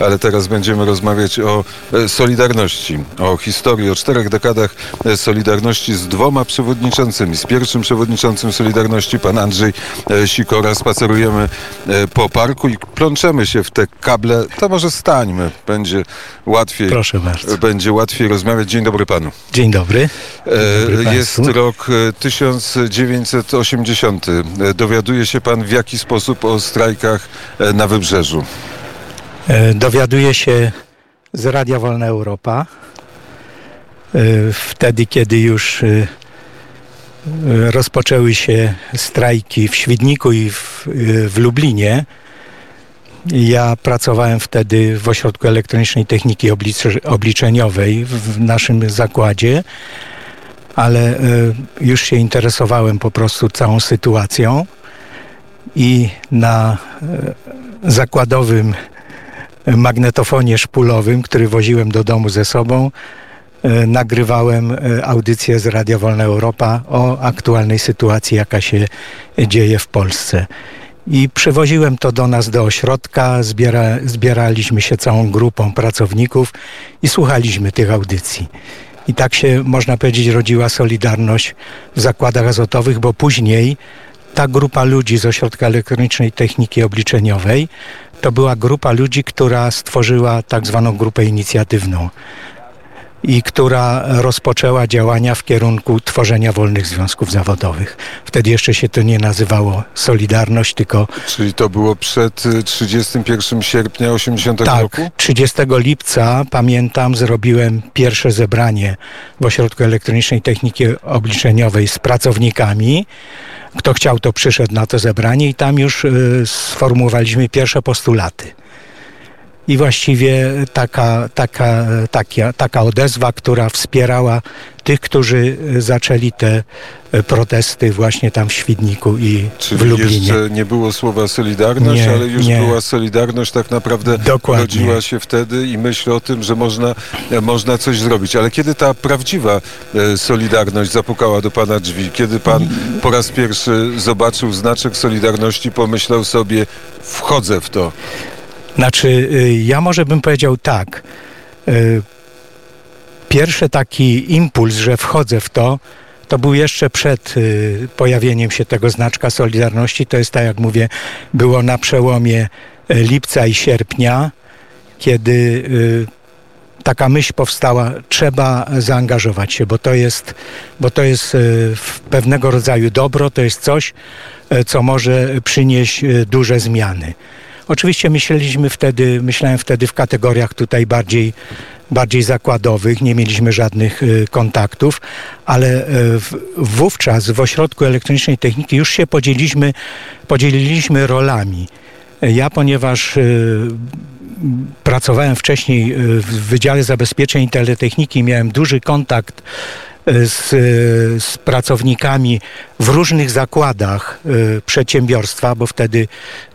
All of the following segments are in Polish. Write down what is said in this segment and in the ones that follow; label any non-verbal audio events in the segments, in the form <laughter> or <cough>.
Ale teraz będziemy rozmawiać o e, Solidarności, o historii, o czterech dekadach e, Solidarności z dwoma przewodniczącymi. Z pierwszym przewodniczącym Solidarności, pan Andrzej e, Sikora. Spacerujemy po parku i plączemy się w te kable. To może stańmy, będzie łatwiej. Proszę bardzo. Będzie łatwiej rozmawiać. Dzień dobry panu. Dzień dobry. Dzień dobry Jest rok 1980. Dowiaduje się pan w jaki sposób o strajkach na Wybrzeżu. E, dowiaduje się z Radia Wolna Europa. E, wtedy, kiedy już e, rozpoczęły się strajki w Świdniku i w, w Lublinie, ja pracowałem wtedy w Ośrodku Elektronicznej Techniki Obliczeniowej w naszym zakładzie, ale już się interesowałem po prostu całą sytuacją i na zakładowym magnetofonie szpulowym, który woziłem do domu ze sobą, e, nagrywałem e, audycję z Radia Wolna Europa o aktualnej sytuacji, jaka się dzieje w Polsce. I przywoziłem to do nas do ośrodka, zbiera, zbieraliśmy się całą grupą pracowników i słuchaliśmy tych audycji. I tak się, można powiedzieć, rodziła Solidarność w zakładach azotowych, bo później ta grupa ludzi z Ośrodka Elektronicznej Techniki Obliczeniowej to była grupa ludzi, która stworzyła tak zwaną grupę inicjatywną i która rozpoczęła działania w kierunku tworzenia wolnych związków zawodowych. Wtedy jeszcze się to nie nazywało Solidarność, tylko... Czyli to było przed 31 sierpnia 80 tak, roku? Tak, 30 lipca, pamiętam, zrobiłem pierwsze zebranie w Ośrodku Elektronicznej Techniki Obliczeniowej z pracownikami kto chciał, to przyszedł na to zebranie i tam już y, sformułowaliśmy pierwsze postulaty. I właściwie taka, taka, taka, taka odezwa, która wspierała tych, którzy zaczęli te e, protesty właśnie tam w Świdniku i Czyli w Lublinie. jeszcze nie było słowa Solidarność, nie, ale już nie. była Solidarność tak naprawdę Dokładnie. rodziła się wtedy i myśl o tym, że można, e, można coś zrobić. Ale kiedy ta prawdziwa e, Solidarność zapukała do Pana drzwi? Kiedy Pan po raz pierwszy zobaczył znaczek Solidarności, pomyślał sobie, wchodzę w to? Znaczy, y, ja może bym powiedział tak. Y, pierwszy taki impuls, że wchodzę w to, to był jeszcze przed y, pojawieniem się tego znaczka Solidarności. To jest tak, jak mówię, było na przełomie lipca i sierpnia, kiedy taka myśl powstała, trzeba zaangażować się, bo to jest, bo to jest pewnego rodzaju dobro, to jest coś, co może przynieść duże zmiany. Oczywiście myśleliśmy wtedy, myślałem wtedy w kategoriach tutaj bardziej, bardziej zakładowych, nie mieliśmy żadnych y, kontaktów, ale y, wówczas w Ośrodku Elektronicznej Techniki już się podzieliliśmy, podzieliliśmy rolami. Ja, ponieważ y, pracowałem wcześniej w Wydziale Zabezpieczeń i Teletechniki, miałem duży kontakt z, z pracownikami w różnych zakładach y, przedsiębiorstwa, bo wtedy,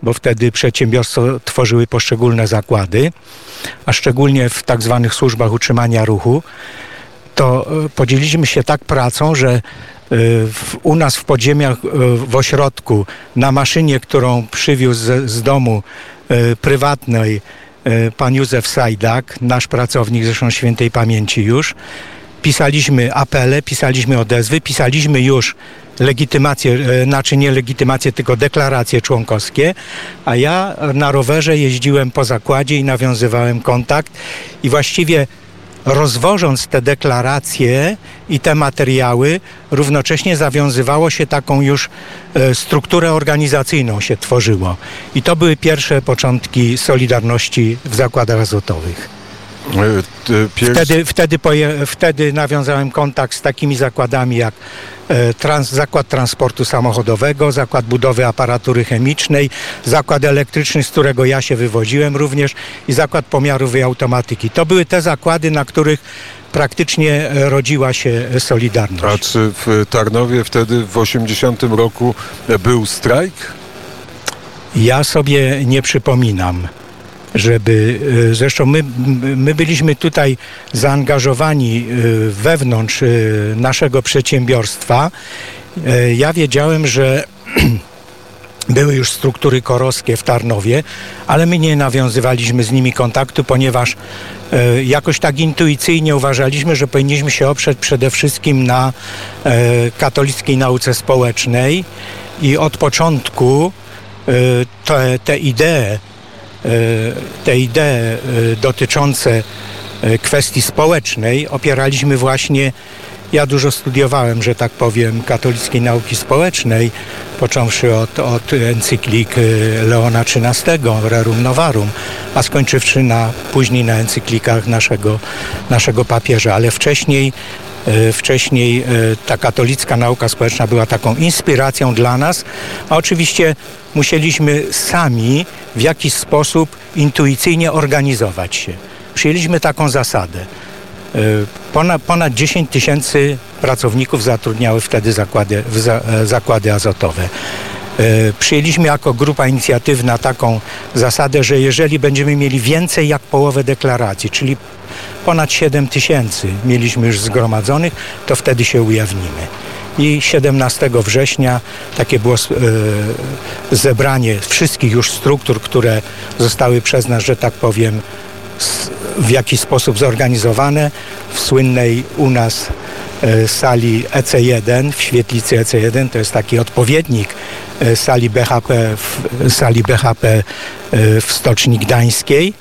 bo wtedy przedsiębiorstwo tworzyły poszczególne zakłady, a szczególnie w tak zwanych służbach utrzymania ruchu, to y, podzieliliśmy się tak pracą, że y, w, u nas w podziemiach, w ośrodku, na maszynie, którą przywiózł z, z domu prywatnej pan Józef Sajdak, nasz pracownik, zresztą świętej pamięci już, pisaliśmy apele, pisaliśmy odezwy, pisaliśmy już legitymację, e, znaczy nie legitymację, tylko deklaracje członkowskie, a ja na rowerze jeździłem po zakładzie i nawiązywałem kontakt i właściwie rozwożąc te deklaracje i te materiały, równocześnie zawiązywało się taką już e, strukturę organizacyjną się tworzyło. I to były pierwsze początki Solidarności w zakładach azotowych. E, wtedy, wtedy, poje, wtedy nawiązałem kontakt z takimi zakładami jak e, trans, Zakład Transportu Samochodowego, Zakład Budowy Aparatury Chemicznej, Zakład Elektryczny, z którego ja się wywodziłem również i Zakład Pomiarów i Automatyki. To były te zakłady, na których praktycznie rodziła się Solidarność. A czy w Tarnowie wtedy w 80 roku był strajk? Ja sobie nie przypominam żeby, e, zresztą my, my byliśmy tutaj zaangażowani e, wewnątrz e, naszego przedsiębiorstwa. Ja wiedziałem, że <clears throat> były już struktury koroskie w Tarnowie, ale my nie nawiązywaliśmy z nimi kontaktu, ponieważ jakoś tak intuicyjnie uważaliśmy, że powinniśmy się oprzeć przede wszystkim na katolickiej nauce społecznej i od początku te, te idee, te idee e, dotyczące e, kwestii społecznej opieraliśmy właśnie ja dużo studiowałem, że tak powiem, katolickiej nauki społecznej, począwszy od, od encyklik Leona XIII, Rerum Novarum, a skończywszy na, później na encyklikach naszego, naszego papieża, ale wcześniej Wcześniej y, ta katolicka nauka społeczna była taką inspiracją dla nas, a oczywiście musieliśmy sami w jakiś sposób intuicyjnie organizować się. Przyjęliśmy taką zasadę. E, ponad, ponad 10 tysięcy pracowników zatrudniały wtedy zakłady, e, zakłady azotowe. E, przyjęliśmy jako grupa inicjatywna taką zasadę, że jeżeli będziemy mieli więcej jak połowę deklaracji, czyli ponad 7 tysięcy mieliśmy już zgromadzonych, to wtedy się ujawnimy. I 17 września takie było zebranie wszystkich już struktur, które zostały przez nas, że tak powiem, w jakiś sposób zorganizowane w słynnej u nas e, sali EC1 w świetlicy EC1 to jest taki odpowiednik e, sali BHP w, sali BHP e, w Stoczni Gdańskiej.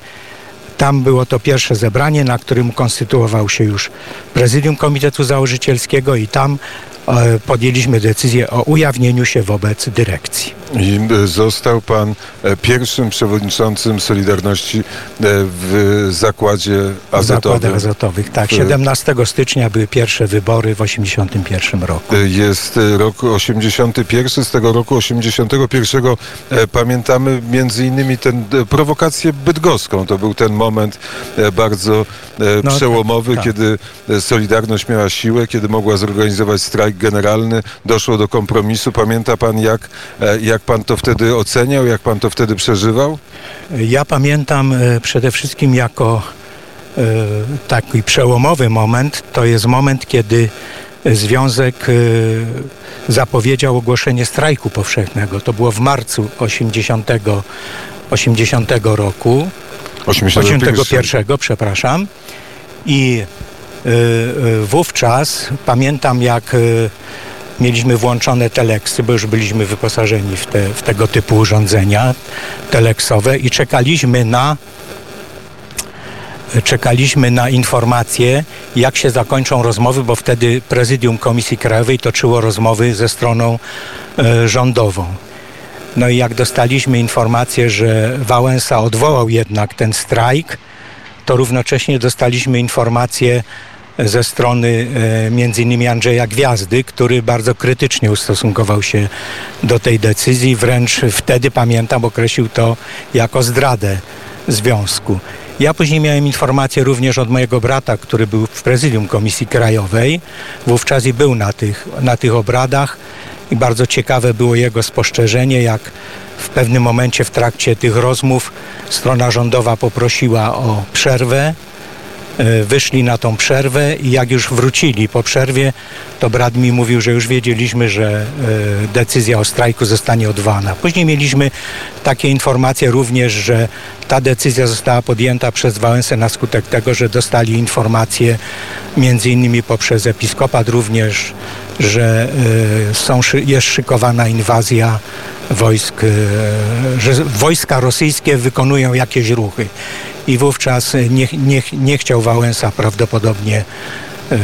Tam było to pierwsze zebranie, na którym konstytuował się już prezydium Komitetu Założycielskiego i tam E, podjęliśmy decyzję o ujawnieniu się wobec dyrekcji. I e, został pan e, pierwszym przewodniczącym Solidarności w zakładzie azotowym. Zakładach azotowych, tak. 17 stycznia były pierwsze wybory w 81 roku. Jest rok 81, z tego roku 81 pamiętamy między innymi tę prowokację bydgoską. To był ten moment bardzo no, przełomowy, tak, tak. kiedy Solidarność miała siłę, kiedy mogła zorganizować strajk generalny, doszło do kompromisu. Pamięta pan, jak, e, jak pan to wtedy oceniał, jak pan to wtedy przeżywał? Ja pamiętam e, przede wszystkim jako e, taki przełomowy moment, to jest moment, kiedy Związek zapowiedział ogłoszenie strajku powszechnego. To było w marcu 80, 80 roku. 81, 81 przepraszam. I wówczas pamiętam, jak y, mieliśmy włączone teleksy, bo już byliśmy wyposażeni w, te, w tego typu urządzenia teleksowe i czekaliśmy na czekaliśmy na informacje, jak się zakończą rozmowy, bo wtedy prezydium Komisji Krajowej toczyło rozmowy ze stroną rządową. No i jak dostaliśmy informację, że Wałęsa odwołał jednak ten strajk, to równocześnie dostaliśmy informację ze strony e, między innymi Andrzeja Gwiazdy, który bardzo krytycznie ustosunkował się do tej decyzji. Wręcz wtedy, pamiętam, określił to jako zdradę związku. Ja później miałem informację również od mojego brata, który był w prezydium Komisji Krajowej wówczas i był na tych, na tych obradach i bardzo ciekawe było jego spostrzeżenie, jak w pewnym momencie w trakcie tych rozmów strona rządowa poprosiła o przerwę E, wyszli na tą przerwę i jak już wrócili po przerwie, to brat mi mówił, że już wiedzieliśmy, że e, decyzja o strajku zostanie odwołana. Później mieliśmy takie informacje również, że ta decyzja została podjęta przez Wałęsę na skutek tego, że dostali informacje między innymi poprzez episkopat również, że e, są, jest szykowana inwazja wojsk, że wojska rosyjskie wykonują jakieś ruchy i wówczas nie, nie, nie chciał Wałęsa prawdopodobnie e,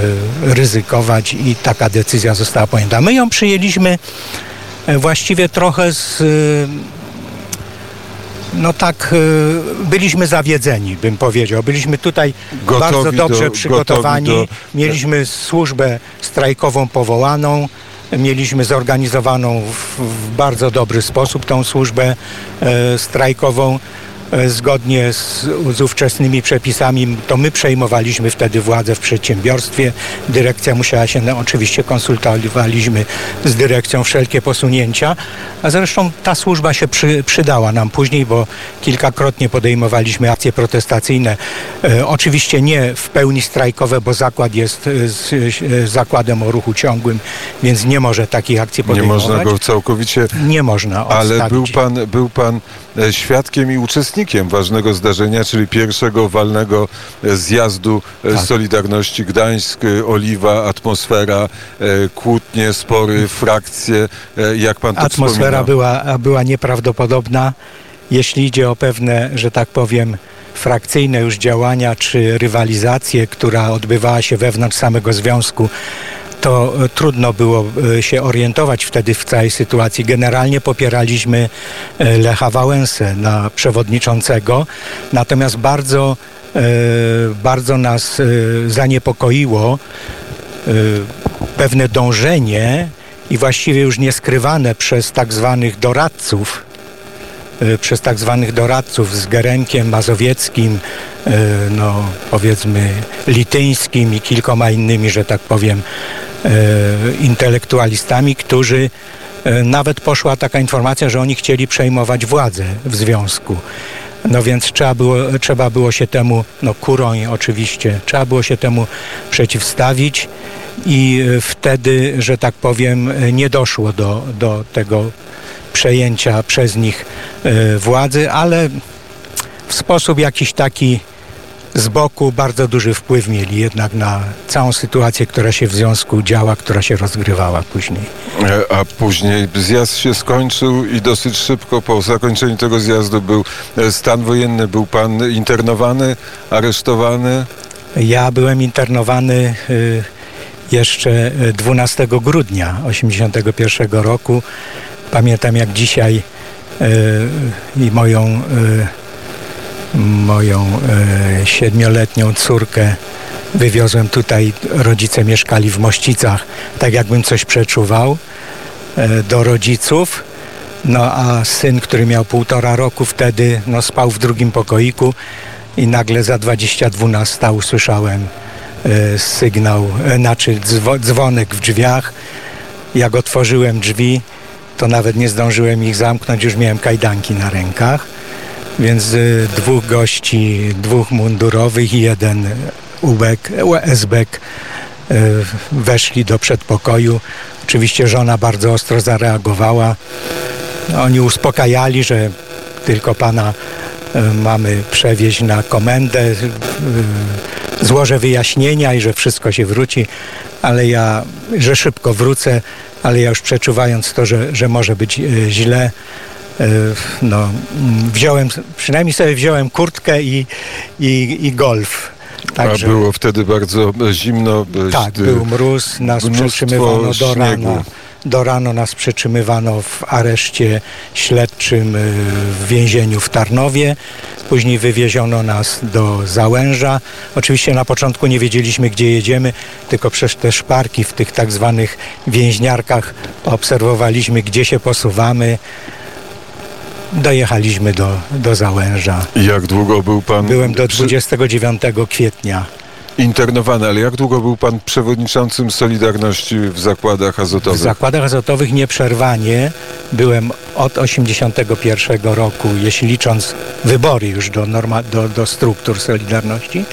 ryzykować i taka decyzja została podjęta. My ją przyjęliśmy e, właściwie trochę z no tak, byliśmy zawiedzeni, bym powiedział. Byliśmy tutaj gotowi bardzo dobrze do, przygotowani. Do... Mieliśmy służbę strajkową powołaną. Mieliśmy zorganizowaną w, w bardzo dobry sposób tą służbę e, strajkową. E, zgodnie z, z ówczesnymi przepisami, to my przejmowaliśmy wtedy władzę w przedsiębiorstwie. Dyrekcja musiała się, no, oczywiście konsultowaliśmy z dyrekcją wszelkie posunięcia, a zresztą ta służba się przy, przydała nam później, bo kilkakrotnie podejmowaliśmy akcje protestacyjne. E, oczywiście nie w pełni strajkowe, bo zakład jest e, z, e, zakładem o ruchu ciągłym, więc nie może takich akcji podejmować. Nie można go całkowicie... Nie można Ale był pan, był pan świadkiem i uczestnikiem ważnego zdarzenia, czyli pierwszego walnego e, zjazdu e, tak. Solidarności Gdańsk, e, Oliwa, atmosfera, kłótnie, spory, frakcje. Jak pan to Atmosfera była, była nieprawdopodobna, jeśli idzie o pewne, że tak powiem, frakcyjne już działania czy rywalizację, która odbywała się wewnątrz samego związku to e, trudno było e, się orientować wtedy w całej sytuacji. Generalnie popieraliśmy e, Lecha Wałęsę na przewodniczącego, natomiast bardzo, bardzo nas zaniepokoiło pewne dążenie i właściwie już nieskrywane przez tak zwanych doradców, przez tak zwanych doradców z Gerenkiem, Mazowieckim, no powiedzmy Lityńskim i kilkoma innymi, że tak powiem, E, intelektualistami, którzy e, nawet poszła taka informacja, że oni chcieli przejmować władzę w związku. No więc trzeba było, trzeba było się temu, no kuroń oczywiście, trzeba było się temu przeciwstawić i e, wtedy, że tak powiem, nie doszło do, do tego przejęcia przez nich władzy, ale w sposób jakiś taki z boku bardzo duży wpływ mieli jednak na całą sytuację, która się w związku działa, która się rozgrywała później. E, a później zjazd się skończył i dosyć szybko po zakończeniu tego zjazdu był e, stan wojenny. Był pan internowany, aresztowany? Ja byłem internowany e, jeszcze 12 grudnia 1981 roku. Pamiętam jak dzisiaj i moją moją e, siedmioletnią córkę wywiozłem tutaj. Rodzice mieszkali w Mościcach, tak jakbym coś przeczuwał e, do rodziców. No a syn, który miał półtora roku wtedy, no spał w drugim pokoiku i nagle za 22 usłyszałem e, sygnał, e, znaczy dzwonek w drzwiach. Jak otworzyłem drzwi, to nawet nie zdążyłem ich zamknąć, już miałem kajdanki na rękach. Więc dwóch gości, dwóch mundurowych i jeden ubek, esbek y, weszli do przedpokoju. Oczywiście żona bardzo ostro zareagowała. Oni uspokajali, że tylko pana y, mamy przewieźć na komendę, złożę wyjaśnienia i że wszystko się wróci, ale ja, że szybko wrócę, ale ja już przeczuwając to, że, że może być źle, E, no, wziąłem, przynajmniej sobie wziąłem kurtkę i, i, i golf. Także, A było wtedy bardzo zimno. Tak, był mróz, nas przetrzymywano do rana. Do rano nas przetrzymywano w areszcie śledczym e, w więzieniu w Tarnowie. Później wywieziono nas do Załęża. Oczywiście na początku nie wiedzieliśmy, gdzie jedziemy, tylko przez te szparki w tych tak zwanych więźniarkach obserwowaliśmy, gdzie się posuwamy dojechaliśmy do, do Załęża. I jak długo był pan... Byłem do 29 kwietnia. Internowany, ale jak długo był pan przewodniczącym Solidarności w zakładach azotowych? W zakładach azotowych nieprzerwanie byłem od 81 roku, jeśli licząc wybory już do, norma, do, do struktur Solidarności,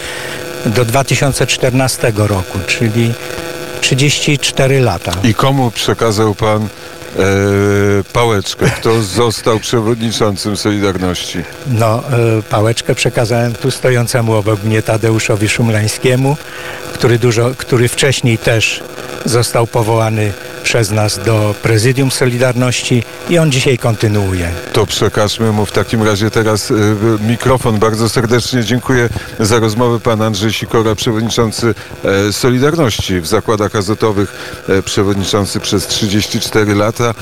do 2014 roku, czyli 34 lata. I komu przekazał pan pałeczkę. Kto został przewodniczącym Solidarności? No, e, pałeczkę przekazałem tu stojącemu obok mnie Tadeuszowi Szumlańskiemu, który, dużo, który wcześniej też został powołany przez nas do Prezydium Solidarności i on dzisiaj kontynuuje. To przekażmy mu w takim razie teraz y, mikrofon. Bardzo serdecznie dziękuję za rozmowę. Pan Andrzej Sikora, przewodniczący e, Solidarności w zakładach azotowych, e, przewodniczący przez 34 lata,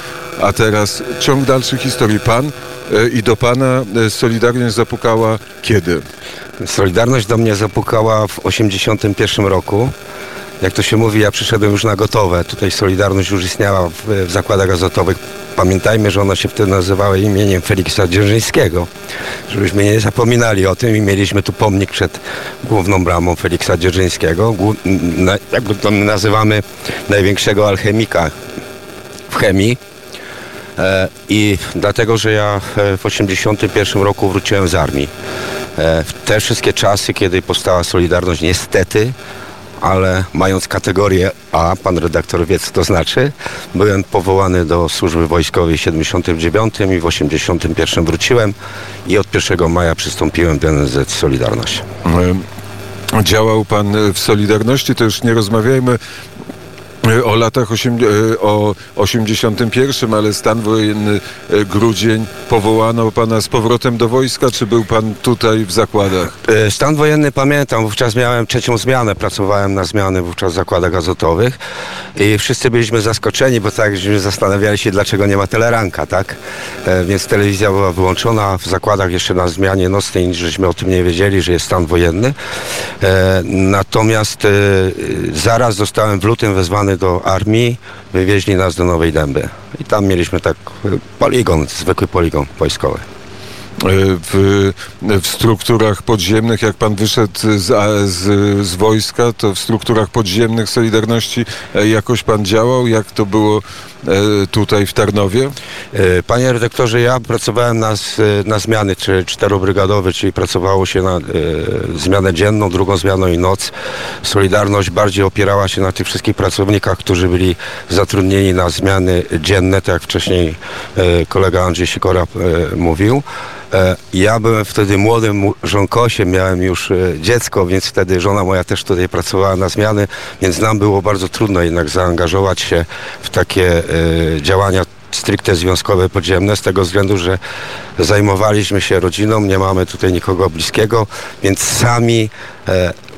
a teraz ciąg dalszy historii. Pan e, i do Pana Solidarność zapukała kiedy? Solidarność do mnie zapukała w 1981 roku jak to się mówi, ja przyszedłem już na gotowe. Tutaj Solidarność już istniała w, w zakładach azotowych. Pamiętajmy, że ona się wtedy nazywała imieniem Feliksa Dzierżyńskiego. Żebyśmy nie zapominali o tym i mieliśmy tu pomnik przed główną bramą Feliksa Dzierżyńskiego. Jakby to nazywamy największego alchemika w chemii. E, I dlatego, że ja w 1981 roku wróciłem z armii. E, te wszystkie czasy, kiedy powstała Solidarność, niestety ale mając kategorię A, pan redaktor wie co to znaczy, byłem powołany do służby wojskowej w 79 i w 81 wróciłem i od 1 maja przystąpiłem do NZ Solidarność. Działał pan w Solidarności, to już nie rozmawiajmy o latach 8, e, o 81, ale stan wojenny e, grudzień powołano pana z powrotem do wojska, czy był pan tutaj w zakładach? E, stan wojenny pamiętam, wówczas miałem trzecią zmianę, pracowałem na zmiany wówczas w zakładach azotowych i wszyscy byliśmy zaskoczeni, bo tak żeśmy zastanawiali się, dlaczego nie ma teleranka, tak? Więc telewizja była wyłączona w zakładach jeszcze na zmianie nocnej, nic żeśmy o tym nie wiedzieli, że jest stan wojenny. Natomiast zaraz zostałem w lutym wezwany do armii, wywieźli nas do Nowej Dęby. I tam mieliśmy tak poligon, zwykły poligon wojskowy. E, w, w strukturach podziemnych, jak pan wyszedł z, z, z, wojska, to w strukturach podziemnych Solidarności e, jakoś pan działał? Jak to było e, tutaj w Tarnowie? Panie redaktorze, ja pracowałem na, na zmiany czterobrygadowe, czyli pracowało się na e, zmianę dzienną, drugą zmianą i noc. Solidarność bardziej opierała się na tych wszystkich pracownikach, którzy byli zatrudnieni na zmiany dzienne, tak jak wcześniej e, kolega Andrzej Sikora e, mówił. E, ja byłem wtedy młodym żonkosiem, miałem już e, dziecko, więc wtedy żona moja też tutaj pracowała na zmiany, więc nam było bardzo trudno jednak zaangażować się w takie e, działania stricte związkowe podziemne z tego względu, że zajmowaliśmy się rodziną, nie mamy tutaj nikogo bliskiego, więc sami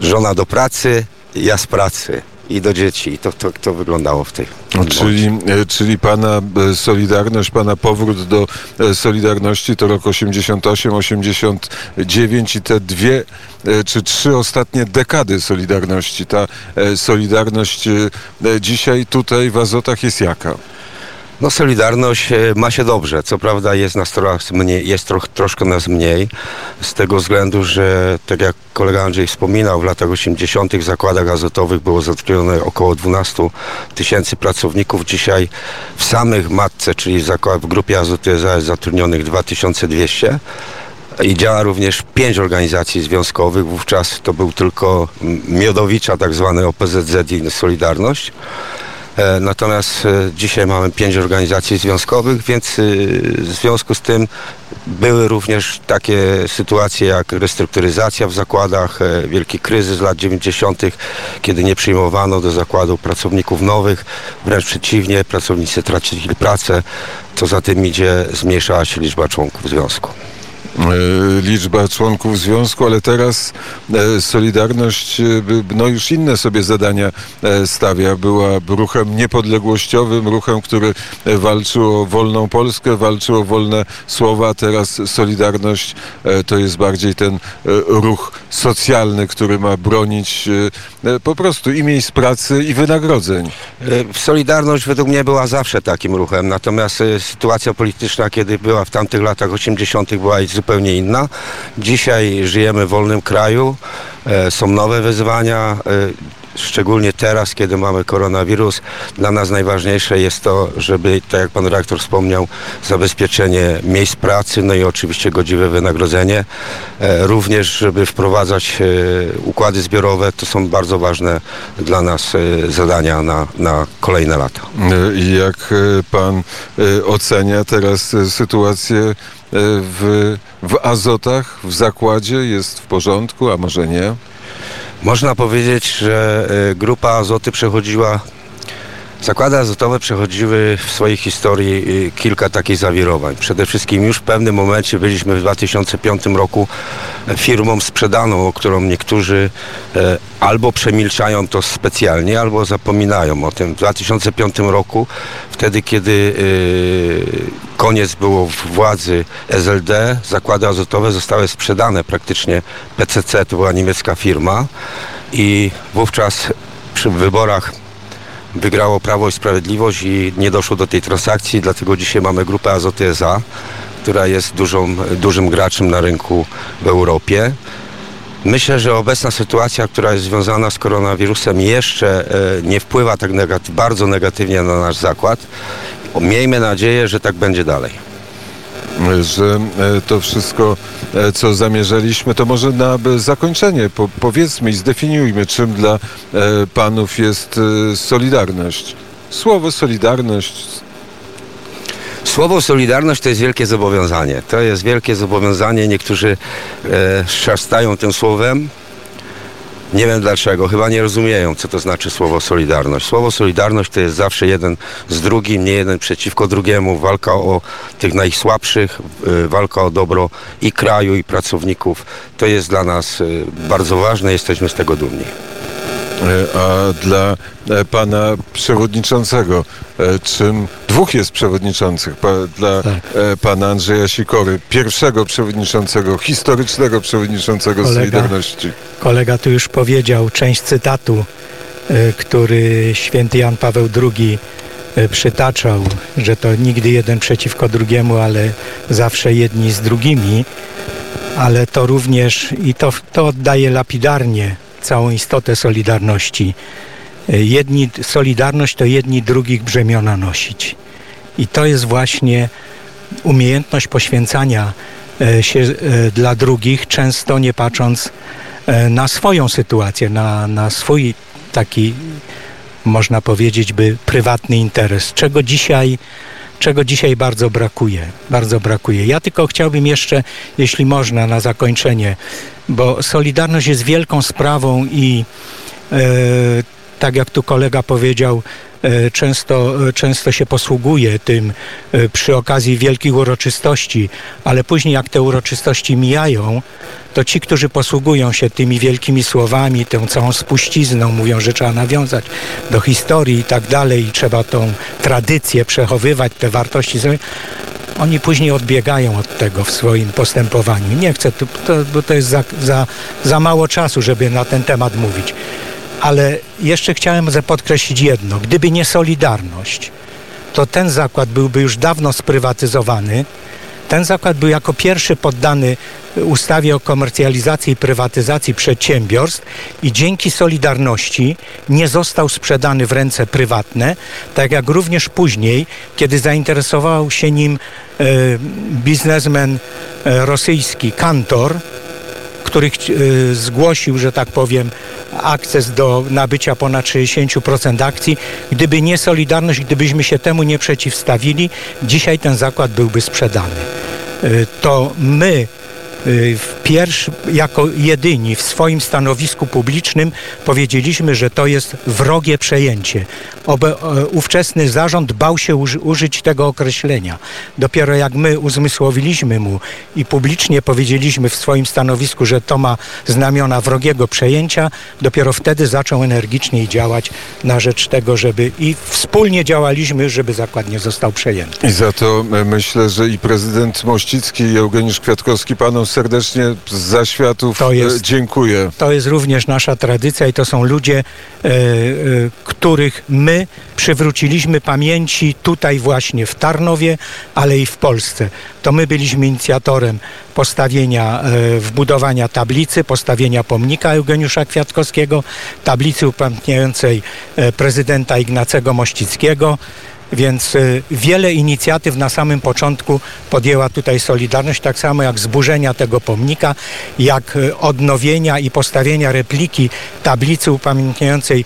żona do pracy, ja z pracy i do dzieci. I to, to, to wyglądało w tej. Czyli, e, czyli pana e, Solidarność, pana powrót do e, Solidarności to rok 88, 89 i te dwie czy trzy ostatnie dekady Solidarności. Ta Solidarność dzisiaj tutaj w Azotach jest jaka? No Solidarność e, ma się dobrze. Co prawda jest nas trochę mniej, jest troch, troszkę nas mniej. Z tego względu, że tak jak kolega Andrzej wspominał, w latach 80. w zakładach azotowych było zatrudnione około 12 tysięcy pracowników. Dzisiaj w samych matce, czyli w, w grupie Azoty jest zatrudnionych 2200 i działa również pięć organizacji związkowych. Wówczas to był tylko Miodowicza, tak zwany OPZZ i Solidarność. E, natomiast e, dzisiaj mamy pięć organizacji związkowych, więc e, w związku z tym były również takie sytuacje jak restrukturyzacja w zakładach, wielki kryzys lat 90., kiedy nie przyjmowano do zakładu pracowników nowych, wręcz przeciwnie, pracownicy tracili pracę, co za tym idzie zmniejszała się liczba członków związku. E, liczba członków związku, ale teraz e, Solidarność e, no już inne sobie zadania stawia. Była ruchem niepodległościowym, ruchem, który walczył o wolną Polskę, walczył o wolne słowa. Teraz Solidarność to jest bardziej ten ruch socjalny, który ma bronić po prostu i miejsc pracy i wynagrodzeń. Solidarność według mnie była zawsze takim ruchem, natomiast sytuacja polityczna, kiedy była w tamtych latach 80. była zupełnie inna. Dzisiaj żyjemy w wolnym kraju, e, są nowe wyzwania. E, szczególnie teraz, kiedy mamy koronawirus, dla nas najważniejsze jest to, żeby, tak jak pan rektor wspomniał, zabezpieczenie miejsc pracy, no i oczywiście godziwe wynagrodzenie. E, również, żeby wprowadzać układy zbiorowe, to są bardzo ważne dla nas zadania na, na kolejne lata. Jak pan ocenia teraz sytuację w, w azotach, w zakładzie jest w porządku, a może nie? Można powiedzieć, że e, grupa azoty przechodziła Zakłady azotowe przechodziły w swojej historii y, kilka takich zawirowań. Przede wszystkim już w pewnym momencie byliśmy w 2005 roku firmą sprzedaną, o którą niektórzy e, albo przemilczają to specjalnie, albo zapominają o tym. W 2005 roku, wtedy kiedy e, koniec było władzy SLD, zakłady azotowe zostały sprzedane praktycznie PCC, to była niemiecka firma i wówczas przy wyborach wygrało Prawo i Sprawiedliwość i nie doszło do tej transakcji, dlatego dzisiaj mamy grupę Azoty SA, która jest dużą, dużym graczem na rynku w Europie. Myślę, że obecna sytuacja, która jest związana z koronawirusem jeszcze e, nie wpływa tak bardzo negatywnie na nasz zakład. Miejmy nadzieję, że tak będzie dalej że e, to wszystko, e, co zamierzaliśmy, to może na zakończenie po, powiedzmy i zdefiniujmy, czym dla panów jest Solidarność. Słowo Solidarność Słowo Solidarność to jest wielkie zobowiązanie. To jest wielkie zobowiązanie. Niektórzy e, szastają tym słowem. Nie wiem dlaczego, chyba nie rozumieją, co to znaczy słowo Solidarność. Słowo Solidarność to jest zawsze jeden z drugim, nie jeden przeciwko drugiemu. Walka o tych najsłabszych, e, walka o dobro i kraju, i pracowników. To jest dla nas e, bardzo ważne, jesteśmy z tego dumni. E, a dla e, pana przewodniczącego, e, czym dwóch jest przewodniczących, dla tak. pana Andrzeja Sikory, pierwszego przewodniczącego, historycznego przewodniczącego kolega, Solidarności. Kolega tu już powiedział część cytatu, który święty Jan Paweł II przytaczał, że to nigdy jeden przeciwko drugiemu, ale zawsze jedni z drugimi, ale to również i to, to oddaje lapidarnie całą istotę Solidarności. Jedni, Solidarność to jedni drugich brzemiona nosić. I to jest właśnie umiejętność poświęcania e, się e, dla drugich, często nie patrząc e, na swoją sytuację, na, na swój taki, można powiedzieć, by prywatny interes, czego dzisiaj czego dzisiaj bardzo brakuje. Bardzo brakuje. Ja tylko chciałbym jeszcze, jeśli można, na zakończenie, bo Solidarność jest wielką sprawą i e, tak jak tu kolega powiedział, e, często, często się posługuje tym e, przy okazji wielkich uroczystości, ale później jak te uroczystości mijają, to ci, którzy posługują się tymi wielkimi słowami, tą całą spuścizną, mówią, że trzeba nawiązać do historii i tak dalej, i trzeba tą tradycję przechowywać, te wartości. Oni później odbiegają od tego w swoim postępowaniu. Nie chcę, to, bo to jest za, za, za mało czasu, żeby na ten temat mówić. Ale jeszcze chciałem podkreślić jedno. Gdyby nie Solidarność, to ten zakład byłby już dawno sprywatyzowany. Ten zakład był jako pierwszy poddany ustawie o komercjalizacji i prywatyzacji przedsiębiorstw i dzięki Solidarności nie został sprzedany w ręce prywatne, tak jak również później, kiedy zainteresował się nim e, biznesmen e, rosyjski Kantor, który e, zgłosił, że tak powiem, akces do nabycia ponad 60% akcji. Gdyby nie Solidarność, gdybyśmy się temu nie przeciwstawili, dzisiaj ten zakład byłby sprzedany. E, to my Y, pierwszy, jako jedyni w swoim stanowisku publicznym powiedzieliśmy, że to jest wrogie przejęcie. Obe, e, ówczesny zarząd bał się uży, użyć tego określenia. Dopiero jak my uzmysłowiliśmy mu i publicznie powiedzieliśmy w swoim stanowisku, że to ma znamiona wrogiego przejęcia, dopiero wtedy zaczął energicznie działać na rzecz tego, żeby i wspólnie działaliśmy, żeby zakład nie został przejęty. I za to e, myślę, że i prezydent Mościcki i Eugeniusz Kwiatkowski panom serdecznie z zaświatów to jest, e, dziękuję. To jest również nasza tradycja i to są ludzie, e, e, których my przywróciliśmy pamięci tutaj właśnie w Tarnowie, ale i w Polsce. To my byliśmy inicjatorem postawienia, e, wbudowania tablicy, postawienia pomnika Eugeniusza Kwiatkowskiego, tablicy upamiętniającej prezydenta Ignacego Mościckiego. Więc y, wiele inicjatyw na samym początku podjęła tutaj Solidarność, tak samo jak zburzenia tego pomnika, jak y, odnowienia i postawienia repliki tablicy upamiętniającej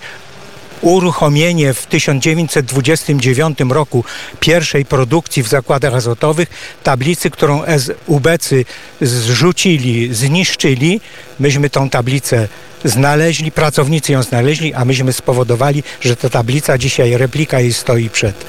uruchomienie w 1929 roku pierwszej produkcji w zakładach azotowych tablicy, którą ubecy zrzucili, zniszczyli. Myśmy tą tablicę znaleźli, pracownicy ją znaleźli, a myśmy spowodowali, że ta tablica dzisiaj, replika jej stoi przed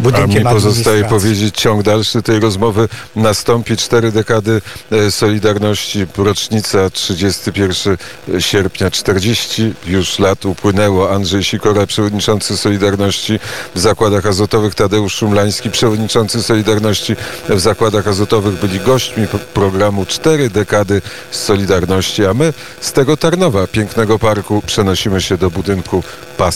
budynkiem A mi pozostaje powiedzieć, ciąg dalszy tej rozmowy nastąpi. Cztery dekady e, Solidarności, rocznica 31 sierpnia, 40 już lat upłynęło. Andrzej Sikora, przewodniczący Solidarności w Zakładach Azotowych, Tadeusz Szumlański, przewodniczący Solidarności w Zakładach Azotowych byli gośćmi programu Cztery dekady Solidarności, a my z tego Tarnowa, pięknego parku, przenosimy się do budynku PAS